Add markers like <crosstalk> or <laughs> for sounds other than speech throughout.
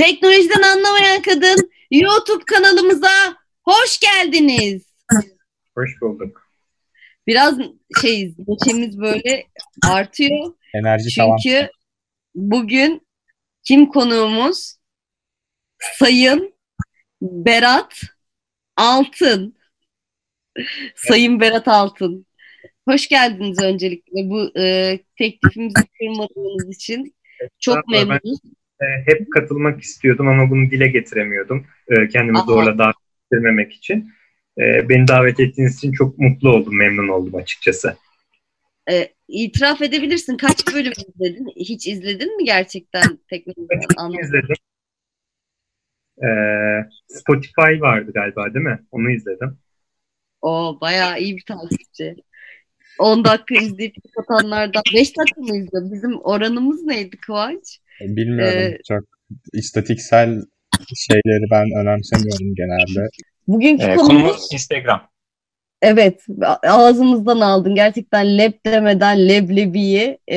Teknolojiden anlamayan kadın YouTube kanalımıza hoş geldiniz. Hoş bulduk. Biraz şey neşemiz böyle artıyor. Enerji Çünkü tamam. bugün kim konuğumuz? Sayın Berat Altın. Sayın Berat Altın. Hoş geldiniz öncelikle bu e, teklifimizi kırmadığınız için. Çok ben- memnunuz. Hep katılmak istiyordum ama bunu dile getiremiyordum. Ee, kendimi Aha. zorla davet ettirmemek için. Ee, beni davet ettiğiniz için çok mutlu oldum, memnun oldum açıkçası. E, itiraf edebilirsin. Kaç bölüm izledin? Hiç izledin mi gerçekten teknolojiden izledim. Ee, Spotify vardı galiba değil mi? Onu izledim. O bayağı iyi bir takipçi. 10 dakika izleyip kapatanlardan 5 dakika mı izliyor? Bizim oranımız neydi Kıvanç? Bilmiyorum Ee, çok istatiksel şeyleri ben önemsemiyorum genelde. Bugünkü Ee, konumuz konumuz Instagram. evet ağzımızdan aldın. Gerçekten leb demeden leblebiyi e,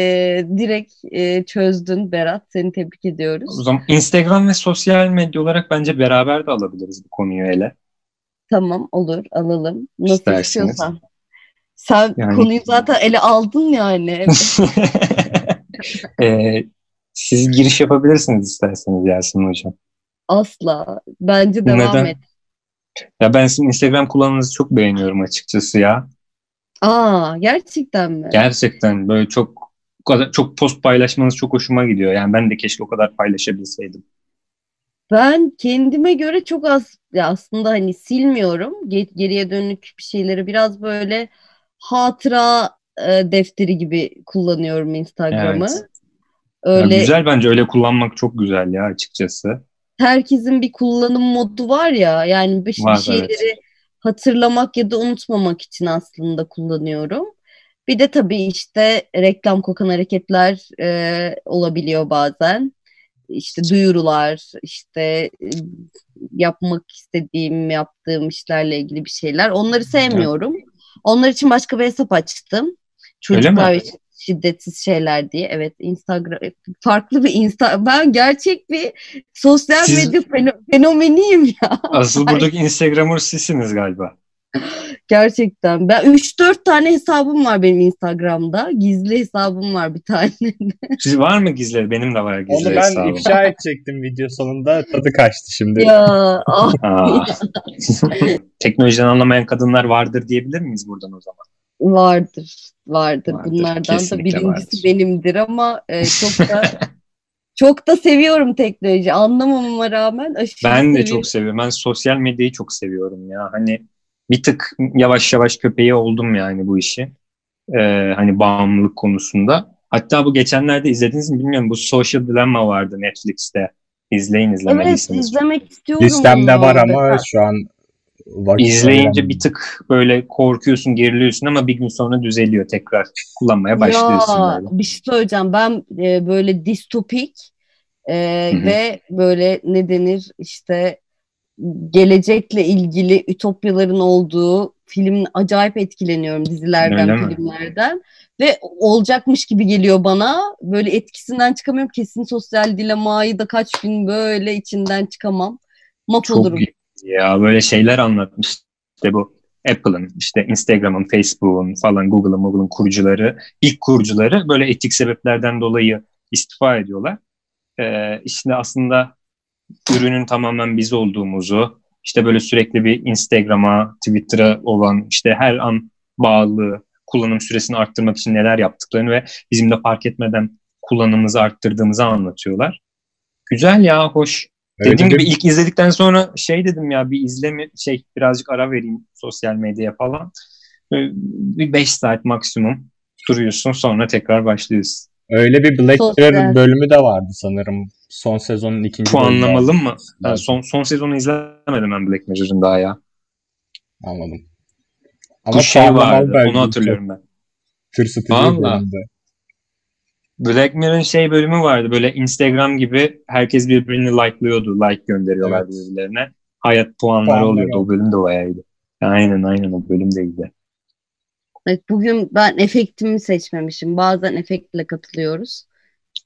direkt e, çözdün Berat. Seni tebrik O ediyoruz. zaman Instagram ve sosyal medya olarak bence beraber de alabiliriz bu konuyu ele. Tamam olur alalım. Nasıl İsterseniz. istiyorsan. Sen Yani- konuyu zaten ele aldın yani. <laughs> Ee, siz giriş yapabilirsiniz isterseniz Yasemin Hocam. Asla. Bence devam Neden? et. Ya ben sizin Instagram kullanımınızı çok beğeniyorum açıkçası ya. Aa gerçekten mi? Gerçekten böyle çok kadar çok post paylaşmanız çok hoşuma gidiyor. Yani ben de keşke o kadar paylaşabilseydim. Ben kendime göre çok az ya aslında hani silmiyorum. Ge- geriye dönük bir şeyleri biraz böyle hatıra e, defteri gibi kullanıyorum Instagram'ı. Evet. Ya Öyle güzel bence öyle kullanmak çok güzel ya açıkçası. herkesin bir kullanım modu var ya yani bir, bir Var, şeyleri hatırlamak ya da unutmamak için aslında kullanıyorum. Bir de tabii işte reklam kokan hareketler e, olabiliyor bazen. İşte duyurular, işte e, yapmak istediğim, yaptığım işlerle ilgili bir şeyler. Onları sevmiyorum. Onlar için başka bir hesap açtım. Çocuklar için şiddetsiz şeyler diye. Evet, Instagram farklı bir insta ben gerçek bir sosyal Siz- medya feno- fenomeniyim ya. Asıl buradaki Instagramer sizsiniz galiba. Gerçekten. Ben 3-4 tane hesabım var benim Instagram'da. Gizli hesabım var bir tane. Siz var mı gizli? Benim de var gizli Onu ben hesabım. ifşa edecektim video sonunda tadı kaçtı şimdi. ya <laughs> ah. <laughs> Teknolojiden anlamayan kadınlar vardır diyebilir miyiz buradan o zaman? Vardır. Vardır. Vardır, Bunlardan da birincisi vardır. benimdir ama e, çok da <laughs> çok da seviyorum teknoloji. Anlamamama rağmen aşırı Ben de seviyorum. çok seviyorum. Ben sosyal medyayı çok seviyorum ya. Hani bir tık yavaş yavaş köpeği oldum yani bu işi. Ee, hani bağımlılık konusunda. Hatta bu geçenlerde izlediniz mi bilmiyorum. Bu Social Dilemma vardı Netflix'te. İzleyin Evet izlemediyseniz. izlemek istiyorum Listemde var ama şu an vakit İzleyince bir tık böyle korkuyorsun, geriliyorsun ama bir gün sonra düzeliyor tekrar. Kullanmaya başlıyorsun Ya böyle. bir şey söyleyeceğim. Ben e, böyle distopik e, ve böyle ne denir işte gelecekle ilgili ütopyaların olduğu filmin acayip etkileniyorum dizilerden, Öyle mi? filmlerden ve olacakmış gibi geliyor bana. Böyle etkisinden çıkamıyorum. Kesin sosyal dilemayı da kaç gün böyle içinden çıkamam. Map Çok olurum. Ya böyle şeyler anlatmış. İşte bu Apple'ın, işte Instagram'ın, Facebook'un falan Google'ın, Google'ın kurucuları, ilk kurucuları böyle etik sebeplerden dolayı istifa ediyorlar. Ee, işte aslında ürünün tamamen biz olduğumuzu, işte böyle sürekli bir Instagram'a, Twitter'a olan işte her an bağlı kullanım süresini arttırmak için neler yaptıklarını ve bizim de fark etmeden kullanımımızı arttırdığımızı anlatıyorlar. Güzel ya, hoş. Dediğim gibi ilk izledikten sonra şey dedim ya bir izleme şey birazcık ara vereyim sosyal medyaya falan. Böyle Bir 5 saat maksimum duruyorsun sonra tekrar başlıyorsun. Öyle bir Black. Mirror bölümü de vardı sanırım. Son sezonun ikinci bölümü. Puanlamalı mı? Evet. son, son sezonu izlemedim ben Black Mirror'ın daha ya. Anladım. Ama Bu şey vardı onu hatırlıyorum ben. Tırsıtıcı bölümdü. Black Mirror'ın şey bölümü vardı böyle Instagram gibi herkes birbirini like'lıyordu. Like gönderiyorlar Evet. birbirlerine. Hayat puanları oluyordu. O bölüm de bayağı iyiydi. Aynen aynen o bölüm de iyiydi. Evet, bugün ben efektimi seçmemişim. Bazen efektle katılıyoruz.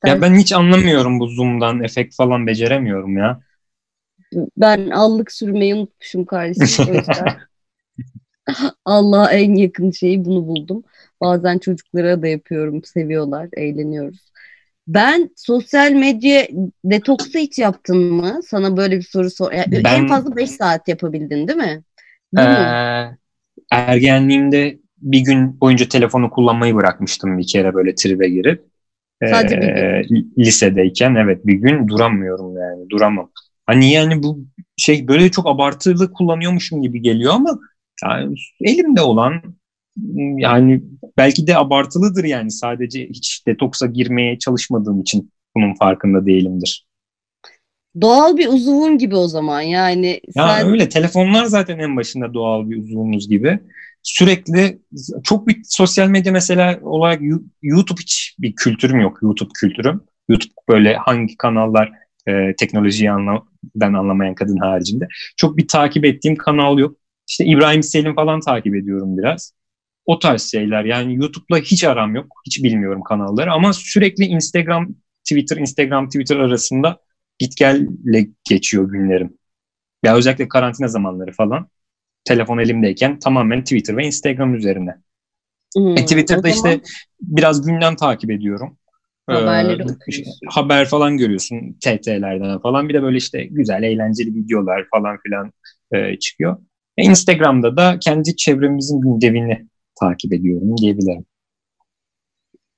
Ya ben hiç anlamıyorum bu Zoom'dan efekt falan beceremiyorum ya. Ben allık sürmeyi unutmuşum kardeşim. <laughs> <laughs> Allah'a en yakın şeyi bunu buldum. Bazen çocuklara da yapıyorum. Seviyorlar, eğleniyoruz. Ben sosyal medya detoksu hiç yaptın mı? Sana böyle bir soru sor. Yani Ben- En fazla 5 saat yapabildin değil mi? Bu Ee, mu? ergenliğimde bir gün boyunca telefonu kullanmayı bırakmıştım bir kere böyle tribe girip. Sadece bir Ee, lisedeyken evet bir gün duramıyorum yani duramam. Hani yani bu şey böyle çok abartılı kullanıyormuşum gibi geliyor ama yani elimde olan yani belki de abartılıdır yani sadece hiç detoksa girmeye çalışmadığım için bunun farkında değilimdir. Doğal bir uzuvun gibi o zaman. Yani Ya sen öyle telefonlar zaten en başında doğal bir uzunluğumuz gibi. Sürekli çok bir sosyal medya mesela olarak YouTube hiç bir kültürüm yok. YouTube kültürüm. YouTube böyle hangi kanallar e, teknolojiyi anlamadan anlamayan kadın haricinde. Çok bir takip ettiğim kanal yok. İşte İbrahim Selim falan takip ediyorum biraz. O tarz şeyler yani YouTube'la hiç aram yok. Hiç bilmiyorum kanalları ama sürekli Instagram, Twitter, Instagram, Twitter arasında git gelle geçiyor günlerim. Ya özellikle karantina zamanları falan. Telefon elimdeyken tamamen Twitter ve Instagram üzerine. Hmm, E, Twitter'da işte biraz gündem takip ediyorum. Haberleri Ee, okuyorsun. haber falan görüyorsun TT'lerden falan. Bir de böyle işte güzel eğlenceli videolar falan filan e, çıkıyor. Instagram'da da kendi çevremizin gündemini takip ediyorum diyebilirim.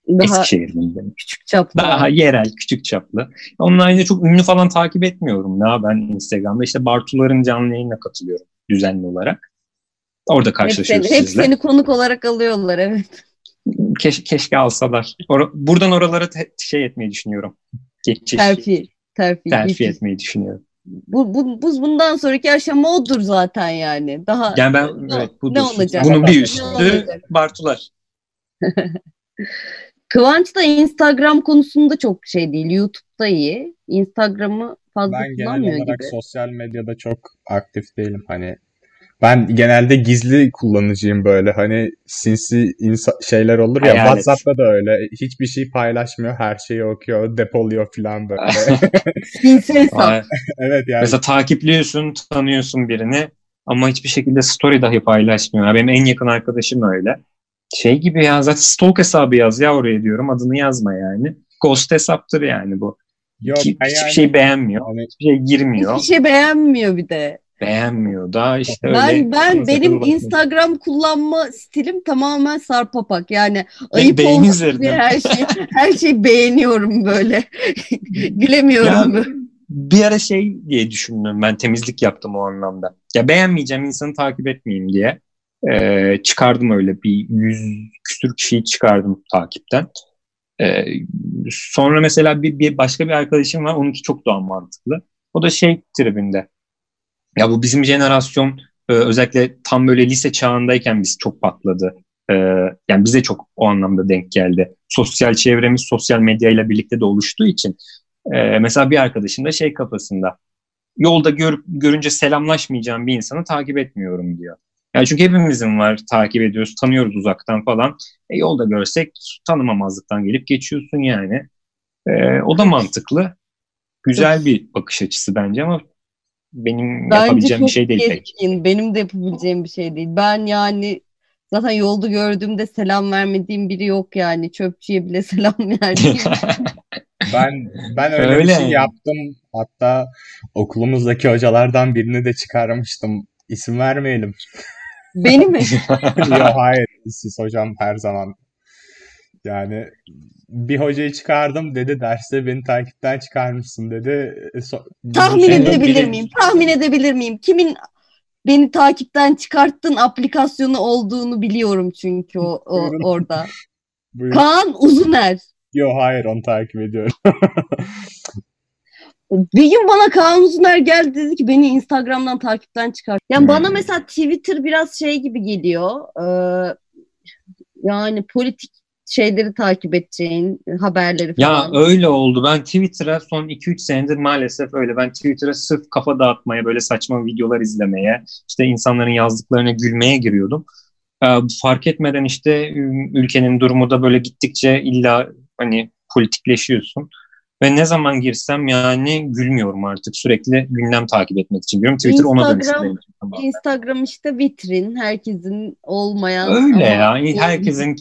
daha Eskişehir gündemi. küçük çapta. Daha yerel, küçük çaplı. Onun haricinde çok ünlü falan takip etmiyorum ya ben Instagram'da. işte Bartuların canlı yayınına katılıyorum düzenli olarak. Orada hep karşılaşıyoruz seni, hep sizle. seni konuk olarak alıyorlar evet. Keş- keşke alsalar. Or- buradan oralara şey etmeyi düşünüyorum. Geçiş, Terfi. Terfi. terfi geçiş. etmeyi düşünüyorum. Bu, bu, bu bundan sonraki aşama odur zaten yani. Daha Yani ben ne, evet budur. ne olacak? Bunun bir üstü? Bartular. <laughs> Kıvanç da Instagram konusunda çok şey değil. YouTube'da iyi. Instagram'ı fazla Ben genel kullanmıyor olarak gibi. sosyal medyada çok aktif değilim. Hani ben genelde gizli kullanıcıyım böyle. Hani sinsi insa- şeyler olur ya. Hayalet. WhatsApp'ta da öyle. Hiçbir şey paylaşmıyor. Her şeyi okuyor. Depoluyor falan böyle. <laughs> Sinsi hesap. Evet yani. Mesela takipliyorsun, tanıyorsun birini ama hiçbir şekilde story dahi paylaşmıyor. Benim en yakın arkadaşım öyle. Şey gibi ya zaten stalk hesabı yaz ya oraya diyorum. Adını yazma yani. Ghost hesaptır yani bu. Yok Ki- hiçbir yani- şey beğenmiyor. Hani Hiçbir şey girmiyor. Hiçbir şey beğenmiyor bir de. Beğenmiyor da işte öyle. Ben ben benim bakmayın. Instagram kullanma stilim tamamen sarpapak. Yani ayıp diye her şey her şeyi beğeniyorum böyle. <laughs> Gülemiyorum. Ya, bir ara şey diye düşündüm ben temizlik yaptım o anlamda. Ya beğenmeyeceğim insanı takip etmeyeyim diye. Ee, çıkardım öyle bir yüz küsür kişiyi çıkardım takipten. Ee, sonra mesela bir, bir başka bir arkadaşım var onunki çok daha mantıklı. O da şey tribinde. Ya bu bizim jenerasyon e, özellikle tam böyle lise çağındayken biz çok patladı. Ee, yani bize çok o anlamda denk geldi. Sosyal çevremiz sosyal medyayla birlikte de oluştuğu için ee, mesela bir arkadaşım da şey kafasında. Yolda görüp görünce selamlaşmayacağım bir insanı takip etmiyorum diyor. Yani çünkü hepimizin var takip ediyoruz, tanıyoruz uzaktan falan. E, yolda görsek tanımamazlıktan gelip geçiyorsun yani. Ee, o da mantıklı. Güzel bir bakış açısı bence ama benim Bence yapabileceğim bir şey değil pek. keskin. Benim de yapabileceğim bir şey değil. Ben yani zaten yolda gördüğümde selam vermediğim biri yok yani. Çöpçüye bile <laughs> selam verdiğim. <laughs> ben ben öyle Öyle bir şey yaptım. Hatta okulumuzdaki hocalardan birini de çıkarmıştım. İsim vermeyelim. Beni mi? <laughs> Yok hayır siz hocam her zaman. Yani bir hocayı çıkardım dedi derste beni takipten çıkarmışsın dedi. E, so- Tahmin edebilir biri- miyim? Tahmin edebilir miyim? Kimin beni takipten çıkarttın aplikasyonu olduğunu biliyorum çünkü o, o Buyurun. orada. <laughs> Buyur. Kaan Uzuner. Yok hayır onu takip ediyorum. <laughs> Bir gün bana Kaan Uzuner geldi dedi ki beni Instagram'dan takipten çıkart. Yani Hmm. bana mesela Twitter biraz şey gibi geliyor. Ee, yani politik şeyleri takip edeceğin haberleri Ya falan. öyle oldu. Ben Twitter'a son 2-3 senedir maalesef öyle. Ben Twitter'a sırf kafa dağıtmaya, böyle saçma videolar izlemeye, işte insanların yazdıklarına gülmeye giriyordum. Ee, fark etmeden işte ülkenin durumu da böyle gittikçe illa hani politikleşiyorsun. Ve ne zaman girsem yani gülmüyorum artık. Sürekli gündem takip etmek için diyorum. Twitter ona Instagram- dönüştü için. Tamam. Instagram işte vitrin. Herkesin olmayan Öyle ya. Herkesin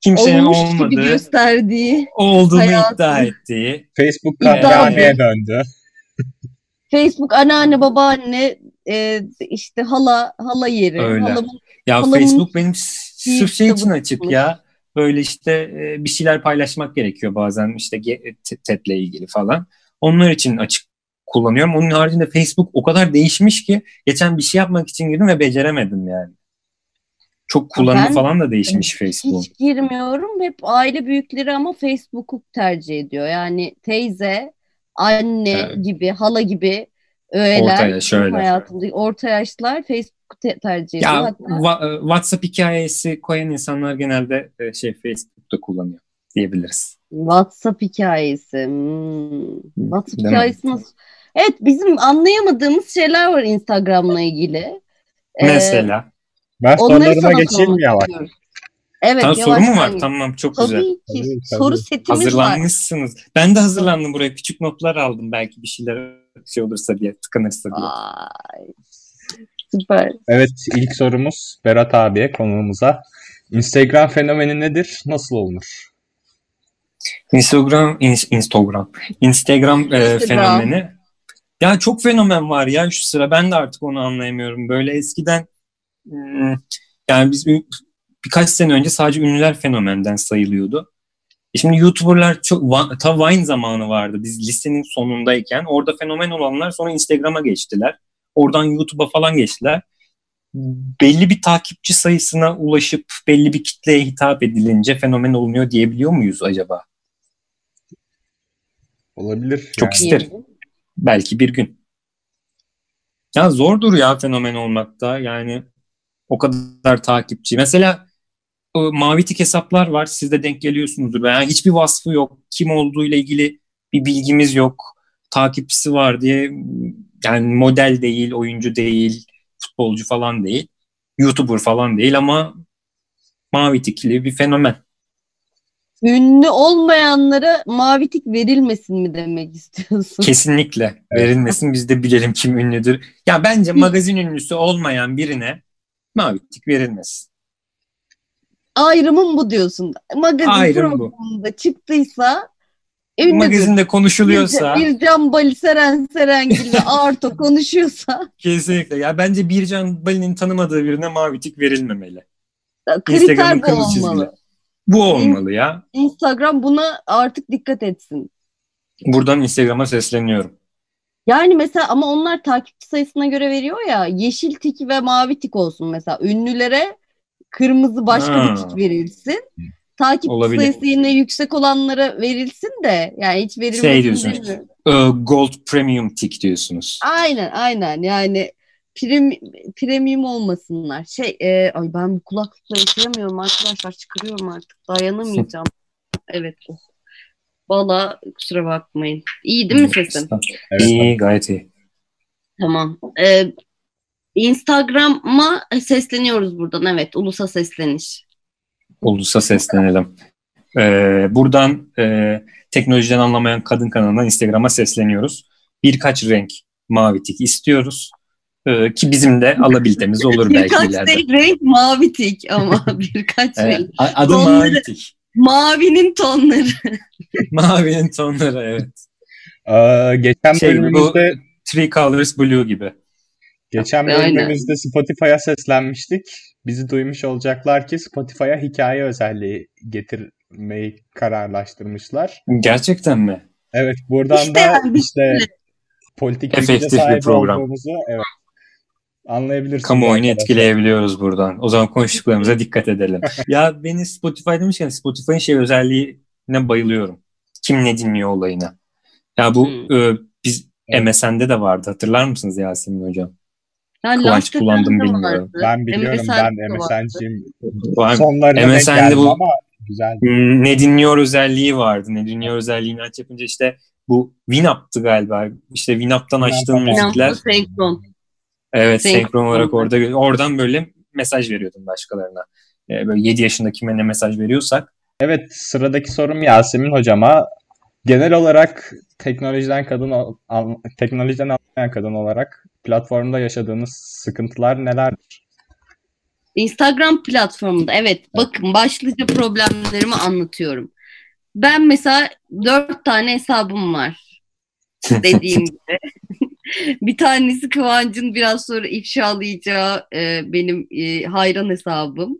kimsenin olmuş gibi olmadığı, gösterdiği olduğunu hayatı. iddia ettiği. Facebook kahvehaneye döndü. <laughs> Facebook anneanne babaanne e, işte hala hala yeri. Öyle. Halamın Ya Halamın Facebook benim sırf şey için açık ya. Böyle işte e, bir şeyler paylaşmak gerekiyor bazen işte te- TED'le ilgili falan. Onlar için açık kullanıyorum. Onun haricinde Facebook o kadar değişmiş ki geçen bir şey yapmak için girdim ve beceremedim yani. Çok kullanımı Ben- falan da değişmiş Facebook. hiç girmiyorum. Hep aile büyükleri ama Facebook'u tercih ediyor. Yani teyze, anne Evet. gibi, hala gibi öğeler Orta yaş, şöyle. hayatımda orta yaşlar Facebook'u te- tercih ediyor. Ya Hatta wa- e, WhatsApp hikayesi koyan insanlar genelde e, şey Facebook'ta kullanıyor diyebiliriz. WhatsApp hikayesi. Hmm. WhatsApp Değil mi? hikayesi nasıl? Evet bizim anlayamadığımız şeyler var Instagram'la ilgili. Ee, Mesela. Ben onları sorularıma sana geçeyim sormak mi yavaş? istiyorum. Evet, Ha, soru mu yavaştan var? git. Tamam çok Tabii güzel. ki. Tabii, tabii. Soru setimiz var. Hazırlanmışsınız. Ben de hazırlandım buraya. Küçük notlar aldım belki bir şeyler şey olursa diye, tıkanırsa diye. Vay. Süper. Evet ilk sorumuz Berat abiye konuğumuza. Instagram fenomeni nedir? Nasıl olunur? Instagram, ins- Instagram, Instagram, e, Instagram. fenomeni. Ya çok fenomen var ya şu sıra. Ben de artık onu anlayamıyorum. Böyle eskiden yani biz birkaç sene önce sadece ünlüler fenomenden sayılıyordu. E Şimdi YouTuber'lar çok ta Vine zamanı vardı. Biz lisenin sonundayken orada fenomen olanlar sonra Instagram'a geçtiler. Oradan YouTube'a falan geçtiler. Belli bir takipçi sayısına ulaşıp belli bir kitleye hitap edilince fenomen olunuyor diyebiliyor muyuz acaba? Olabilir. Çok yani. isterim. Belki bir gün. Ya zordur ya fenomen olmakta. Yani o kadar takipçi. Mesela o mavi tik hesaplar var. Siz de denk geliyorsunuzdur. Yani hiçbir vasfı yok. Kim olduğu ile ilgili bir bilgimiz yok. Takipçisi var diye yani model değil, oyuncu değil, futbolcu falan değil. YouTuber falan değil ama mavi tikli bir fenomen. Ünlü olmayanlara mavi tik verilmesin mi demek istiyorsun? Kesinlikle verilmesin biz de bilelim kim ünlüdür. Ya bence magazin ünlüsü olmayan birine mavi tik verilmesin. Ayrımın bu diyorsun. Magazin Ayrım bu. programında çıktıysa ünlüdür. Magazinde konuşuluyorsa Bir, bir Can Bali Seren Serengil ve <laughs> Arto konuşuyorsa kesinlikle. Ya bence Bircan Bali'nin tanımadığı birine mavi tik verilmemeli. kriter bu olmalı. çizgiler. Bu olmalı ya. Instagram buna artık dikkat etsin. Buradan Instagram'a sesleniyorum. Yani mesela ama onlar takipçi sayısına göre veriyor ya yeşil tik ve mavi tik olsun mesela. Ünlülere kırmızı başka Ha. bir tik verilsin. Takipçi Olabilir. sayısı yine yüksek olanlara verilsin de yani hiç verilmesin Şey diyorsunuz. Ee, Gold Premium tik diyorsunuz. Aynen aynen yani prim, premium olmasınlar. Şey e, ay ben bu kulaklıkla yaşayamıyorum arkadaşlar çıkarıyorum artık dayanamayacağım. <laughs> evet bu. Valla kusura bakmayın. İyi değil mi sesim? Evet, İyi gayet iyi. Tamam. Ee, Instagram'a sesleniyoruz buradan. Evet, ulusa sesleniş. Ulusa seslenelim. Ee, buradan e, teknolojiden anlamayan kadın kanalına Instagram'a sesleniyoruz. Birkaç renk mavi tik istiyoruz. Ee, ki bizim de alabilitemiz olur belki Birkaç ileride. renk, renk mavi tik ama <laughs> birkaç Evet, renk. adı Tonları. mavi tik. Mavinin tonları. <laughs> Mavinin tonları evet. Ee, geçen Şey bu bölümümüzde Three Colors Blue gibi. geçen bölümümüzde Spotify'a seslenmiştik. Bizi duymuş olacaklar ki Spotify'a hikaye özelliği getirmeyi kararlaştırmışlar. Gerçekten mi? Evet buradan İşte da yani işte politik bilgiye sahip program. olduğumuzu evet anlayabilirsiniz. Kamuoyunu etkileyebiliyoruz buradan. O zaman konuştuklarımıza dikkat edelim. <laughs> ya beni Spotify demişken Spotify'ın şey özelliğine bayılıyorum. Kim ne dinliyor olayına. Ya bu Hmm. e, biz Evet. MSN'de de vardı. Hatırlar mısınız Yasemin hocam? Yani Kıvanç kullandım bilmiyorum. vardı. Ben biliyorum MSN'de ben. MSN'ciyim. Sonlarına MSN'de bu- ama güzel. Ne dinliyor özelliği vardı. Ne dinliyor özelliğini aç yapınca işte bu Winamp'tı galiba. İşte Winamp açtığım müzikler. Senkron. Evet Senkron. senkron olarak orada oradan böyle mesaj veriyordum başkalarına. Ee, böyle 7 yaşında kime ne mesaj veriyorsak Evet sıradaki sorum Yasemin hocama. genel olarak teknolojiden kadın al, teknolojiden anlayan kadın olarak platformda yaşadığınız sıkıntılar nelerdir? Instagram platformunda evet bakın başlıca problemlerimi anlatıyorum. Ben mesela dört tane hesabım var <laughs> dediğim gibi. <laughs> bir tanesi Kıvancın biraz sonra ifşalayacağı e, benim e, hayran hesabım.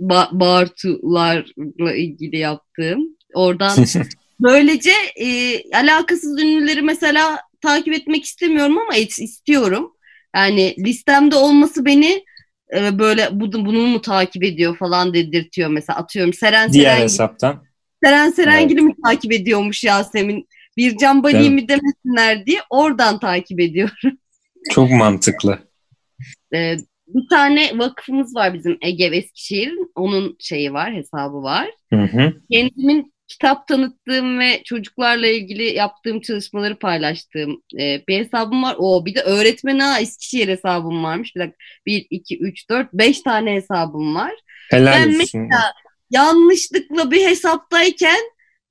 Ba- Bartularla ilgili yaptığım. Oradan <laughs> böylece e, alakasız ünlüleri mesela takip etmek istemiyorum ama et, istiyorum. Yani listemde olması beni e, böyle bu, bunu mu takip ediyor falan dedirtiyor mesela atıyorum Seren Diğer Serengil, hesaptan. Seren Serengil'i mi takip ediyormuş Yasemin bir Can Bali'yi mi demesinler diye oradan takip ediyorum. <laughs> Çok mantıklı. Ee, bir tane vakfımız var bizim Ege Eskişehir'in. Onun şeyi var, hesabı var. Hı hı. Kendimin kitap tanıttığım ve çocuklarla ilgili yaptığım çalışmaları paylaştığım e, bir hesabım var. O bir de öğretmen ha Eskişehir hesabım varmış. Bir dakika. 1, 2, 3, 4, 5 tane hesabım var. Helal Ben olsun. mesela yanlışlıkla bir hesaptayken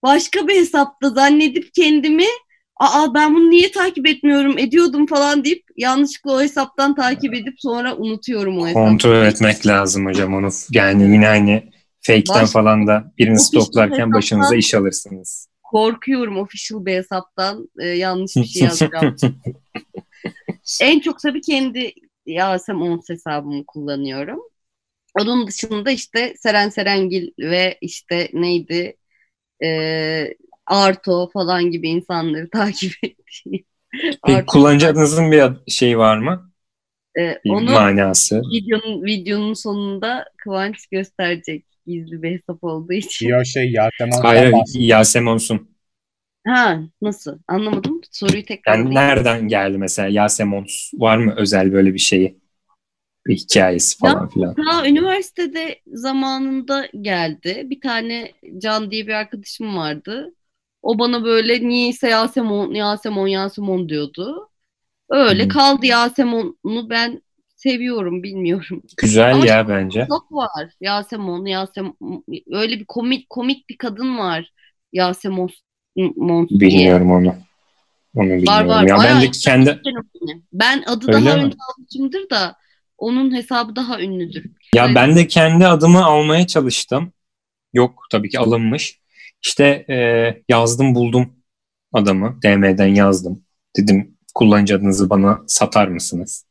başka bir hesapta zannedip kendimi aa ben bunu niye takip etmiyorum ediyordum falan deyip yanlışlıkla o hesaptan takip edip sonra unutuyorum o hesabı. Kontrol etmek lazım hocam onu. Yani yine aynı fake'ten Baş- falan da birini stoklarken başınıza iş alırsınız. Korkuyorum official bir hesaptan e, yanlış bir şey yazacağım. <laughs> en çok tabii kendi Yasem Ons hesabımı kullanıyorum. Onun dışında işte Seren Serengil ve işte neydi e, Arto falan gibi insanları <laughs> takip ettiğim. Peki kullanıcı adınızın bir şeyi var mı? E, Bir onu manası. videonun videonun sonunda Kıvanç gösterecek gizli bir hesap olduğu için. Diyor şey Yasemin Hayır, Abbas. Yasemonsun. Ha nasıl? Anlamadım. Soruyu tekrar Yani nereden geldi mesela Yasemons? Var mı özel böyle bir şeyi? Hikayesi falan filan. Ta üniversitede zamanında geldi. Bir tane Can diye bir arkadaşım vardı. O bana böyle niyeyse Yasemon, Yasemon, Yasemon diyordu. Öyle Hmm. kaldı Yasemon'u ben seviyorum bilmiyorum. Güzel Ama ya bence. Çok var Yasemon, Yasemon. Öyle bir komik komik bir kadın var. Yasemon Mons diye. Bilmiyorum onu. Onu bilmiyorum. var. Ya ben Bayağı de kendi. Ben adı Öyle daha mi? önce almışımdır da onun hesabı daha ünlüdür. ya ben de kendi adımı almaya çalıştım. Yok tabii ki alınmış. İşte e, yazdım buldum adamı. DM'den yazdım. Dedim kullanıcı adınızı bana satar mısınız?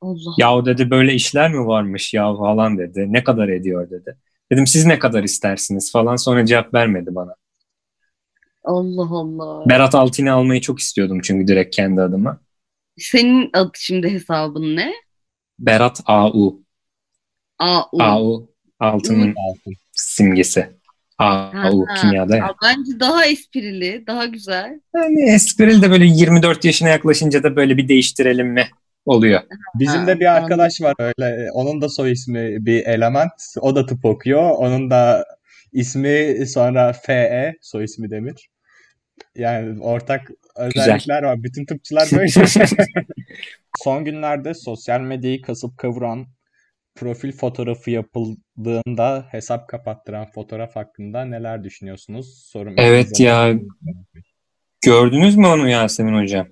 Allah. Yahu dedi böyle işler mi varmış ya falan dedi. Ne kadar ediyor dedi. Dedim siz ne kadar istersiniz falan sonra cevap vermedi bana. Allah Allah. Berat Altin'i almayı çok istiyordum çünkü direkt kendi adıma. Senin adı şimdi hesabın ne? Berat AU. AU. AU altının Altın. simgesi. AU Ha, kimyada ya. Aa, Bence daha esprili, daha güzel. Yani esprili de böyle 24 yaşına yaklaşınca da böyle bir değiştirelim mi oluyor. Bizim Ha, de bir arkadaş var öyle. Onun da soy ismi bir element. O da tıp okuyor. Onun da ismi sonra FE soy ismi Demir. Yani ortak özellikler var. Bütün tıpçılar böyle. <laughs> Son günlerde sosyal medyayı kasıp kavuran profil fotoğrafı yapıldığında hesap kapattıran fotoğraf hakkında neler düşünüyorsunuz? Sorum Evet ya. Gördünüz mü onu Yasemin hocam?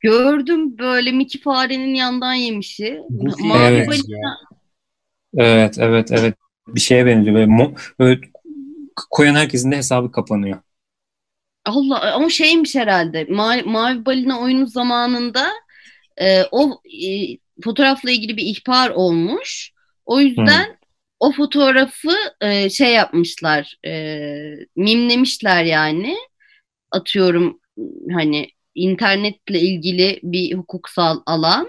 Gördüm böyle Mickey farenin yandan yemişi. Mavi Evet. balina. Evet, evet, evet. Bir şeye benziyor. Böyle, mo- böyle koyan herkesin de hesabı kapanıyor. Allah ama şeymiş herhalde. Ma- Mavi balina oyunu zamanında e, o e, fotoğrafla ilgili bir ihbar olmuş. O yüzden o fotoğrafı e, şey yapmışlar. E, mimlemişler yani. Atıyorum hani internetle ilgili bir hukuksal alan.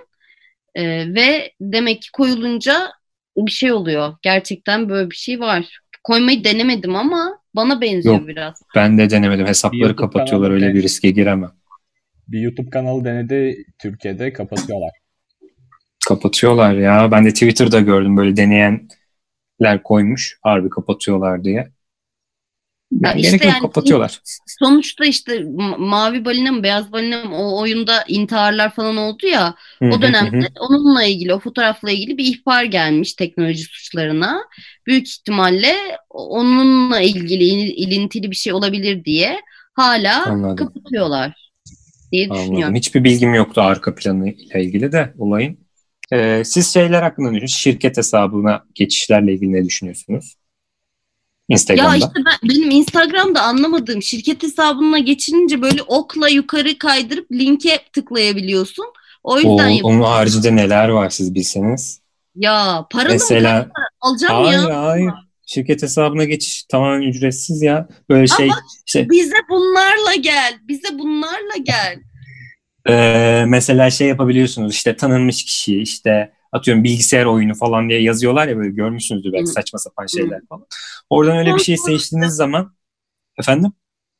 E, ve demek ki koyulunca bir şey oluyor. Gerçekten böyle bir şey var. Koymayı denemedim ama bana benziyor Yok. biraz. Ben de denemedim. Hesapları YouTube kapatıyorlar. Öyle bir riske giremem. Bir YouTube kanalı denedi Türkiye'de kapatıyorlar. Kapatıyorlar ya. Ben de Twitter'da gördüm böyle deneyenler koymuş. Harbi kapatıyorlar diye. Ya Yani işte gerek yok yani- kapatıyorlar. Sonuçta işte ma- mavi balina mı beyaz balina mı o oyunda intiharlar falan oldu ya Hı o dönemde hı. onunla ilgili o fotoğrafla ilgili bir ihbar gelmiş teknoloji suçlarına. Büyük ihtimalle onunla ilgili il- ilintili bir şey olabilir diye hala Anladım. kapatıyorlar diye Anladım. düşünüyorum. Hiçbir bilgim yoktu arka planı ile ilgili de olayın. Ee, siz şeyler hakkında ne düşünüyorsunuz? Şirket hesabına geçişlerle ilgili ne düşünüyorsunuz? Instagram'da. Ya işte ben, benim Instagram'da anlamadığım şirket hesabına geçirince böyle okla yukarı kaydırıp linke tıklayabiliyorsun. O yüzden yapıyorum. onun haricinde neler var siz bilseniz. Ya paralı mı Mesela alacağım hayır ya? hayır. Şirket hesabına geçiş tamamen ücretsiz ya. Böyle şey Ama işte Bize bunlarla gel. Bize bunlarla gel. Ee, mesela şey yapabiliyorsunuz işte tanınmış kişi işte atıyorum bilgisayar oyunu falan diye yazıyorlar ya böyle görmüşsünüzdür belki saçma sapan şeyler falan. Oradan öyle bir şey seçtiğiniz zaman efendim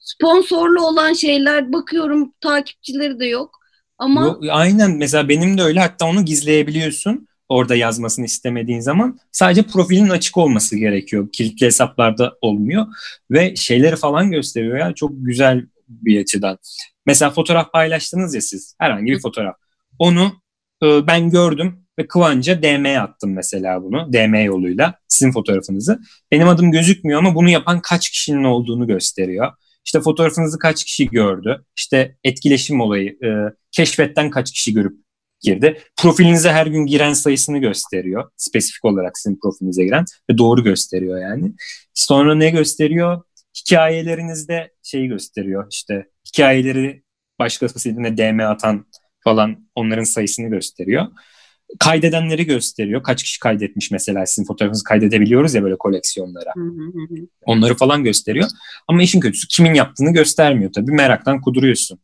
Sponsorlu olan şeyler bakıyorum takipçileri de yok. Ama Yok, aynen mesela benim de öyle hatta onu gizleyebiliyorsun orada yazmasını istemediğin zaman sadece profilin açık olması gerekiyor. Kilitli hesaplarda olmuyor ve şeyleri falan gösteriyor ya çok güzel bir açıdan. Mesela fotoğraf paylaştınız ya siz herhangi bir fotoğraf. Onu e, ben gördüm ve Kıvanç'a DM attım mesela bunu DM yoluyla sizin fotoğrafınızı. Benim adım gözükmüyor ama bunu yapan kaç kişinin olduğunu gösteriyor. İşte fotoğrafınızı kaç kişi gördü. İşte etkileşim olayı, e, keşfetten kaç kişi görüp girdi. Profilinize her gün giren sayısını gösteriyor. Spesifik olarak sizin profilinize giren ve doğru gösteriyor yani. Sonra ne gösteriyor? Hikayelerinizde şeyi gösteriyor. İşte hikayeleri başkasına DM atan falan onların sayısını gösteriyor. Kaydedenleri gösteriyor. Kaç kişi kaydetmiş mesela sizin fotoğrafınızı kaydedebiliyoruz ya böyle koleksiyonlara. Hı hı hı hı. Onları falan gösteriyor. Ama işin kötüsü kimin yaptığını göstermiyor tabii. Meraktan kuduruyorsun.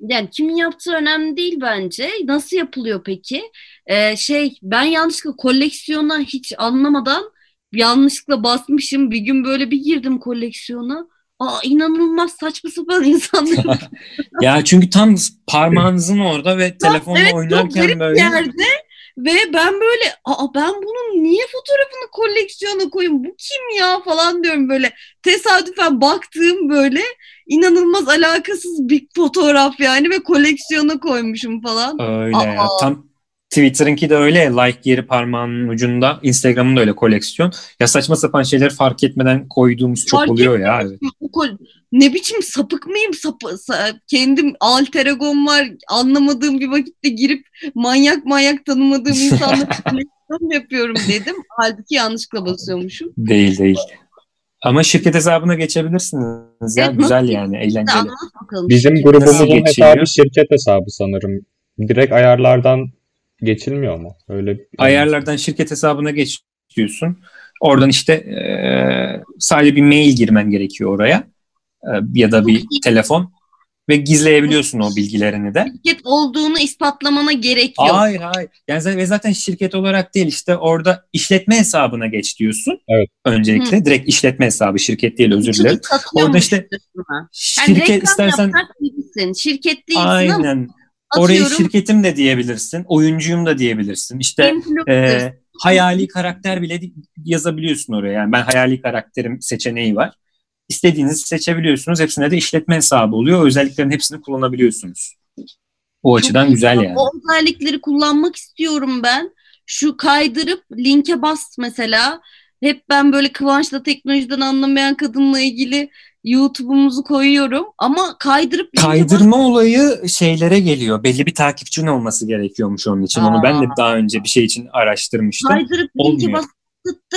yani kimin yaptığı önemli değil bence. Nasıl yapılıyor peki? Ee, şey ben yanlışlıkla koleksiyona hiç anlamadan yanlışlıkla basmışım. Bir gün böyle bir girdim koleksiyona. Aa inanılmaz saçma sapan <laughs> insanlar. <laughs> Ya çünkü tam <laughs> parmağınızın orada ve telefonla evet, oynarken böyle yerde ve ben böyle aa ben bunun niye fotoğrafını koleksiyona koyayım bu kim ya falan diyorum böyle tesadüfen baktığım böyle inanılmaz alakasız bir fotoğraf yani ve koleksiyona koymuşum falan. öyle ya. Aa. Tam Twitter'ınki de öyle like yeri parmağının ucunda. Instagram'ın da öyle koleksiyon. Ya saçma sapan şeyleri fark etmeden koyduğumuz çok Fark oluyor ya. Evet. Ne biçim sapık mıyım sapı, sa- kendim alter egom var anlamadığım bir vakitte girip manyak manyak tanımadığım <laughs> insanla yapıyorum dedim. Halbuki yanlışlıkla basıyormuşum. Değil değil. Ama şirket hesabına geçebilirsiniz ya. Evet, Güzel yani eğlenceli. Bizim grubumuzun hesabı şirket hesabı sanırım. Direkt ayarlardan geçilmiyor mu? Öyle Ayarlardan şirket hesabına geç diyorsun. Oradan işte eee, sadece bir mail girmen gerekiyor oraya. Eee, ya da bir telefon ve gizleyebiliyorsun o bilgilerini de. şirket olduğunu ispatlamana gerek yok. Hayır hayır. Yani zaten, ve zaten şirket olarak değil işte orada işletme hesabına geç diyorsun. Evet. Öncelikle direkt işletme hesabı şirket değil özür dilerim. Orada işte. Yani Şirket reklam istersen değilsin. Şirket değilsin ama aynen oraya atıyorum. şirketim de diyebilirsin. Oyuncuyum da diyebilirsin. İşte e, hayali karakter bile yazabiliyorsun oraya. Yani ben hayali karakterim seçeneği var. İstediğinizi seçebiliyorsunuz. Hepsine de işletme hesabı oluyor. O özelliklerin hepsini kullanabiliyorsunuz. O Çok açıdan güzel yani. O özellikleri kullanmak istiyorum ben. Şu kaydırıp linke bas mesela. Hep ben böyle Kıvanç'la teknolojiden anlamayan kadınla ilgili YouTube'umuzu koyuyorum. Ama kaydırıp linke bas. Kaydırma olayı şeylere geliyor. Belli bir takipçinin olması gerekiyormuş onun için. Onu ben de daha önce bir şey için araştırmıştım. Kaydırıp bastırmıyor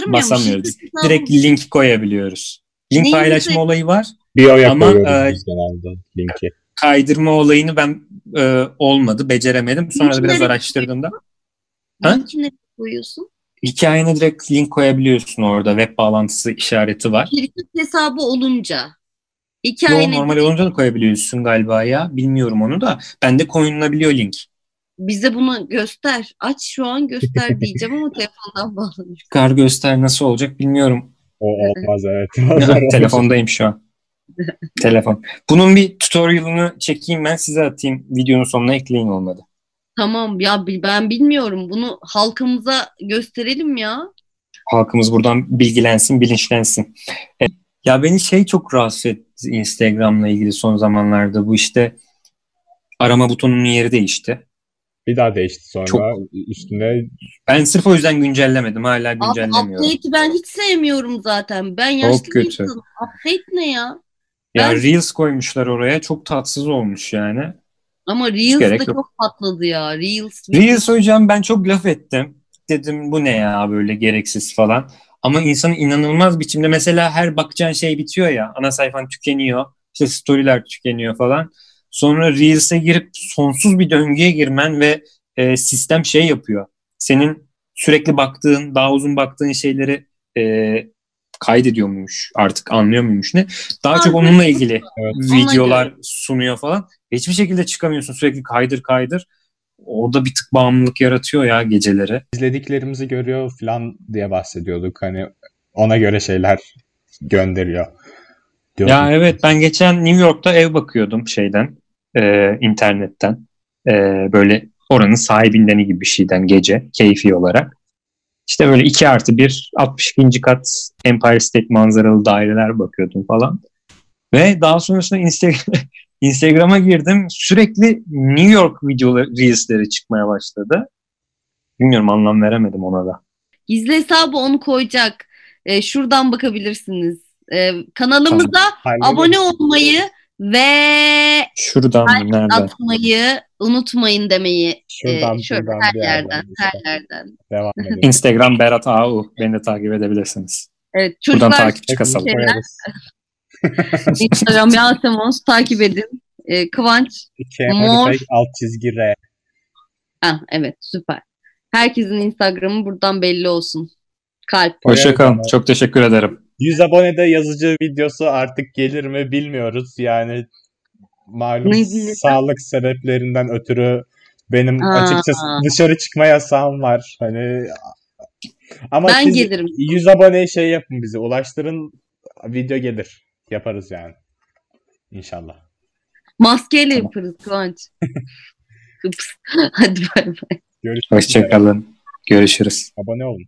mu? Basamıyoruz. Direkt link koyabiliyoruz. Link Neyi paylaşma olayı var. Bio'ya Ama, koyuyoruz e, linki. Kaydırma olayını ben e, olmadı, beceremedim. Sonra da Linki biraz araştırdığımda Ha? Linki koyuyorsun? hikayene direkt link koyabiliyorsun orada. Web bağlantısı işareti var. Şirket hesabı olunca. Yo, Hikayene normal olunca da koyabiliyorsun galiba ya. Bilmiyorum onu da. Bende koyulabiliyor link. bize bunu göster. Aç şu an göster <laughs> diyeceğim ama telefondan bağlanıyor. Kar göster nasıl olacak bilmiyorum. O olmaz evet. <laughs> <laughs> Telefondayım şu an. Telefon. Bunun bir tutorial'ını çekeyim ben size atayım. Videonun sonuna ekleyin olmadı. Tamam ya ben bilmiyorum. Bunu halkımıza gösterelim ya. Halkımız buradan bilgilensin, bilinçlensin. E, Ya beni şey çok rahatsız etti Instagram'la ilgili son zamanlarda. Bu işte arama butonunun yeri değişti. Bir daha değişti sonra. Çok- Üstüne Ben sırf o yüzden güncellemedim. Hala Abi güncellemiyorum. update'i ben hiç sevmiyorum zaten. Ben yaşlı bir kötü. insanım. Update ne ya? Ya Ben- Reels koymuşlar oraya. Çok tatsız olmuş yani. Ama Reels de yok. çok patladı ya. Reels. Reels hocam ben çok laf ettim. Dedim bu ne ya böyle gereksiz falan. Ama insanın inanılmaz biçimde mesela her bakacağın şey bitiyor ya. Ana sayfan tükeniyor. işte storyler tükeniyor falan. Sonra Reels'e girip sonsuz bir döngüye girmen ve e, sistem şey yapıyor. Senin sürekli baktığın, daha uzun baktığın şeyleri e, kaydediyor muymuş artık anlıyor muymuş ne? Daha çok onunla ilgili Evet. videolar sunuyor falan. Hiçbir şekilde çıkamıyorsun sürekli kaydır kaydır. O da bir tık bağımlılık yaratıyor ya geceleri. İzlediklerimizi görüyor falan diye bahsediyorduk. Hani ona göre şeyler gönderiyor. Diyorduk. Ya evet ben geçen New York'ta ev bakıyordum şeyden e, internetten E, böyle oranın sahibinden gibi bir şeyden gece keyfi olarak. İşte böyle 2 artı 1 62. kat Empire State manzaralı daireler bakıyordum falan. Ve daha sonrasında Instagram, <laughs> Instagram'a girdim. Sürekli New York videoları, reelsleri çıkmaya başladı. Bilmiyorum anlam veremedim ona da. Gizli hesabı onu koyacak. Ee, şuradan bakabilirsiniz. Ee, kanalımıza Hallederiz. abone olmayı ve Şuradan mı? Nerede? atmayı unutmayın demeyi. Şuradan Ee, şöyle buradan her yerden, her işte. yerden. Devam <laughs> edelim. Instagram Berat AU. Beni de takip edebilirsiniz. Evet Buradan çocuklar takipçi kasalım. <laughs> Instagram Yasemon's takip edin. Ee, Kıvanç. Mor. Alt çizgi R. Ha, evet süper. Herkesin Instagram'ı buradan belli olsun. Kalp. Hoşçakalın. Çok teşekkür ederim. 100 abonede yazıcı videosu artık gelir mi bilmiyoruz. Yani malum Ne sağlık sebeplerinden ötürü benim Aa. açıkçası dışarı çıkma yasağım var. Hani ama Ben siz gelirim. 100 aboneye şey yapın bize ulaştırın video gelir. Yaparız yani. İnşallah. Maskeyle Tamam. yaparız Kıvanç. <laughs> Hadi bay bay. Görüşmek üzere. Hoşçakalın. Görüşürüz. Abone olun.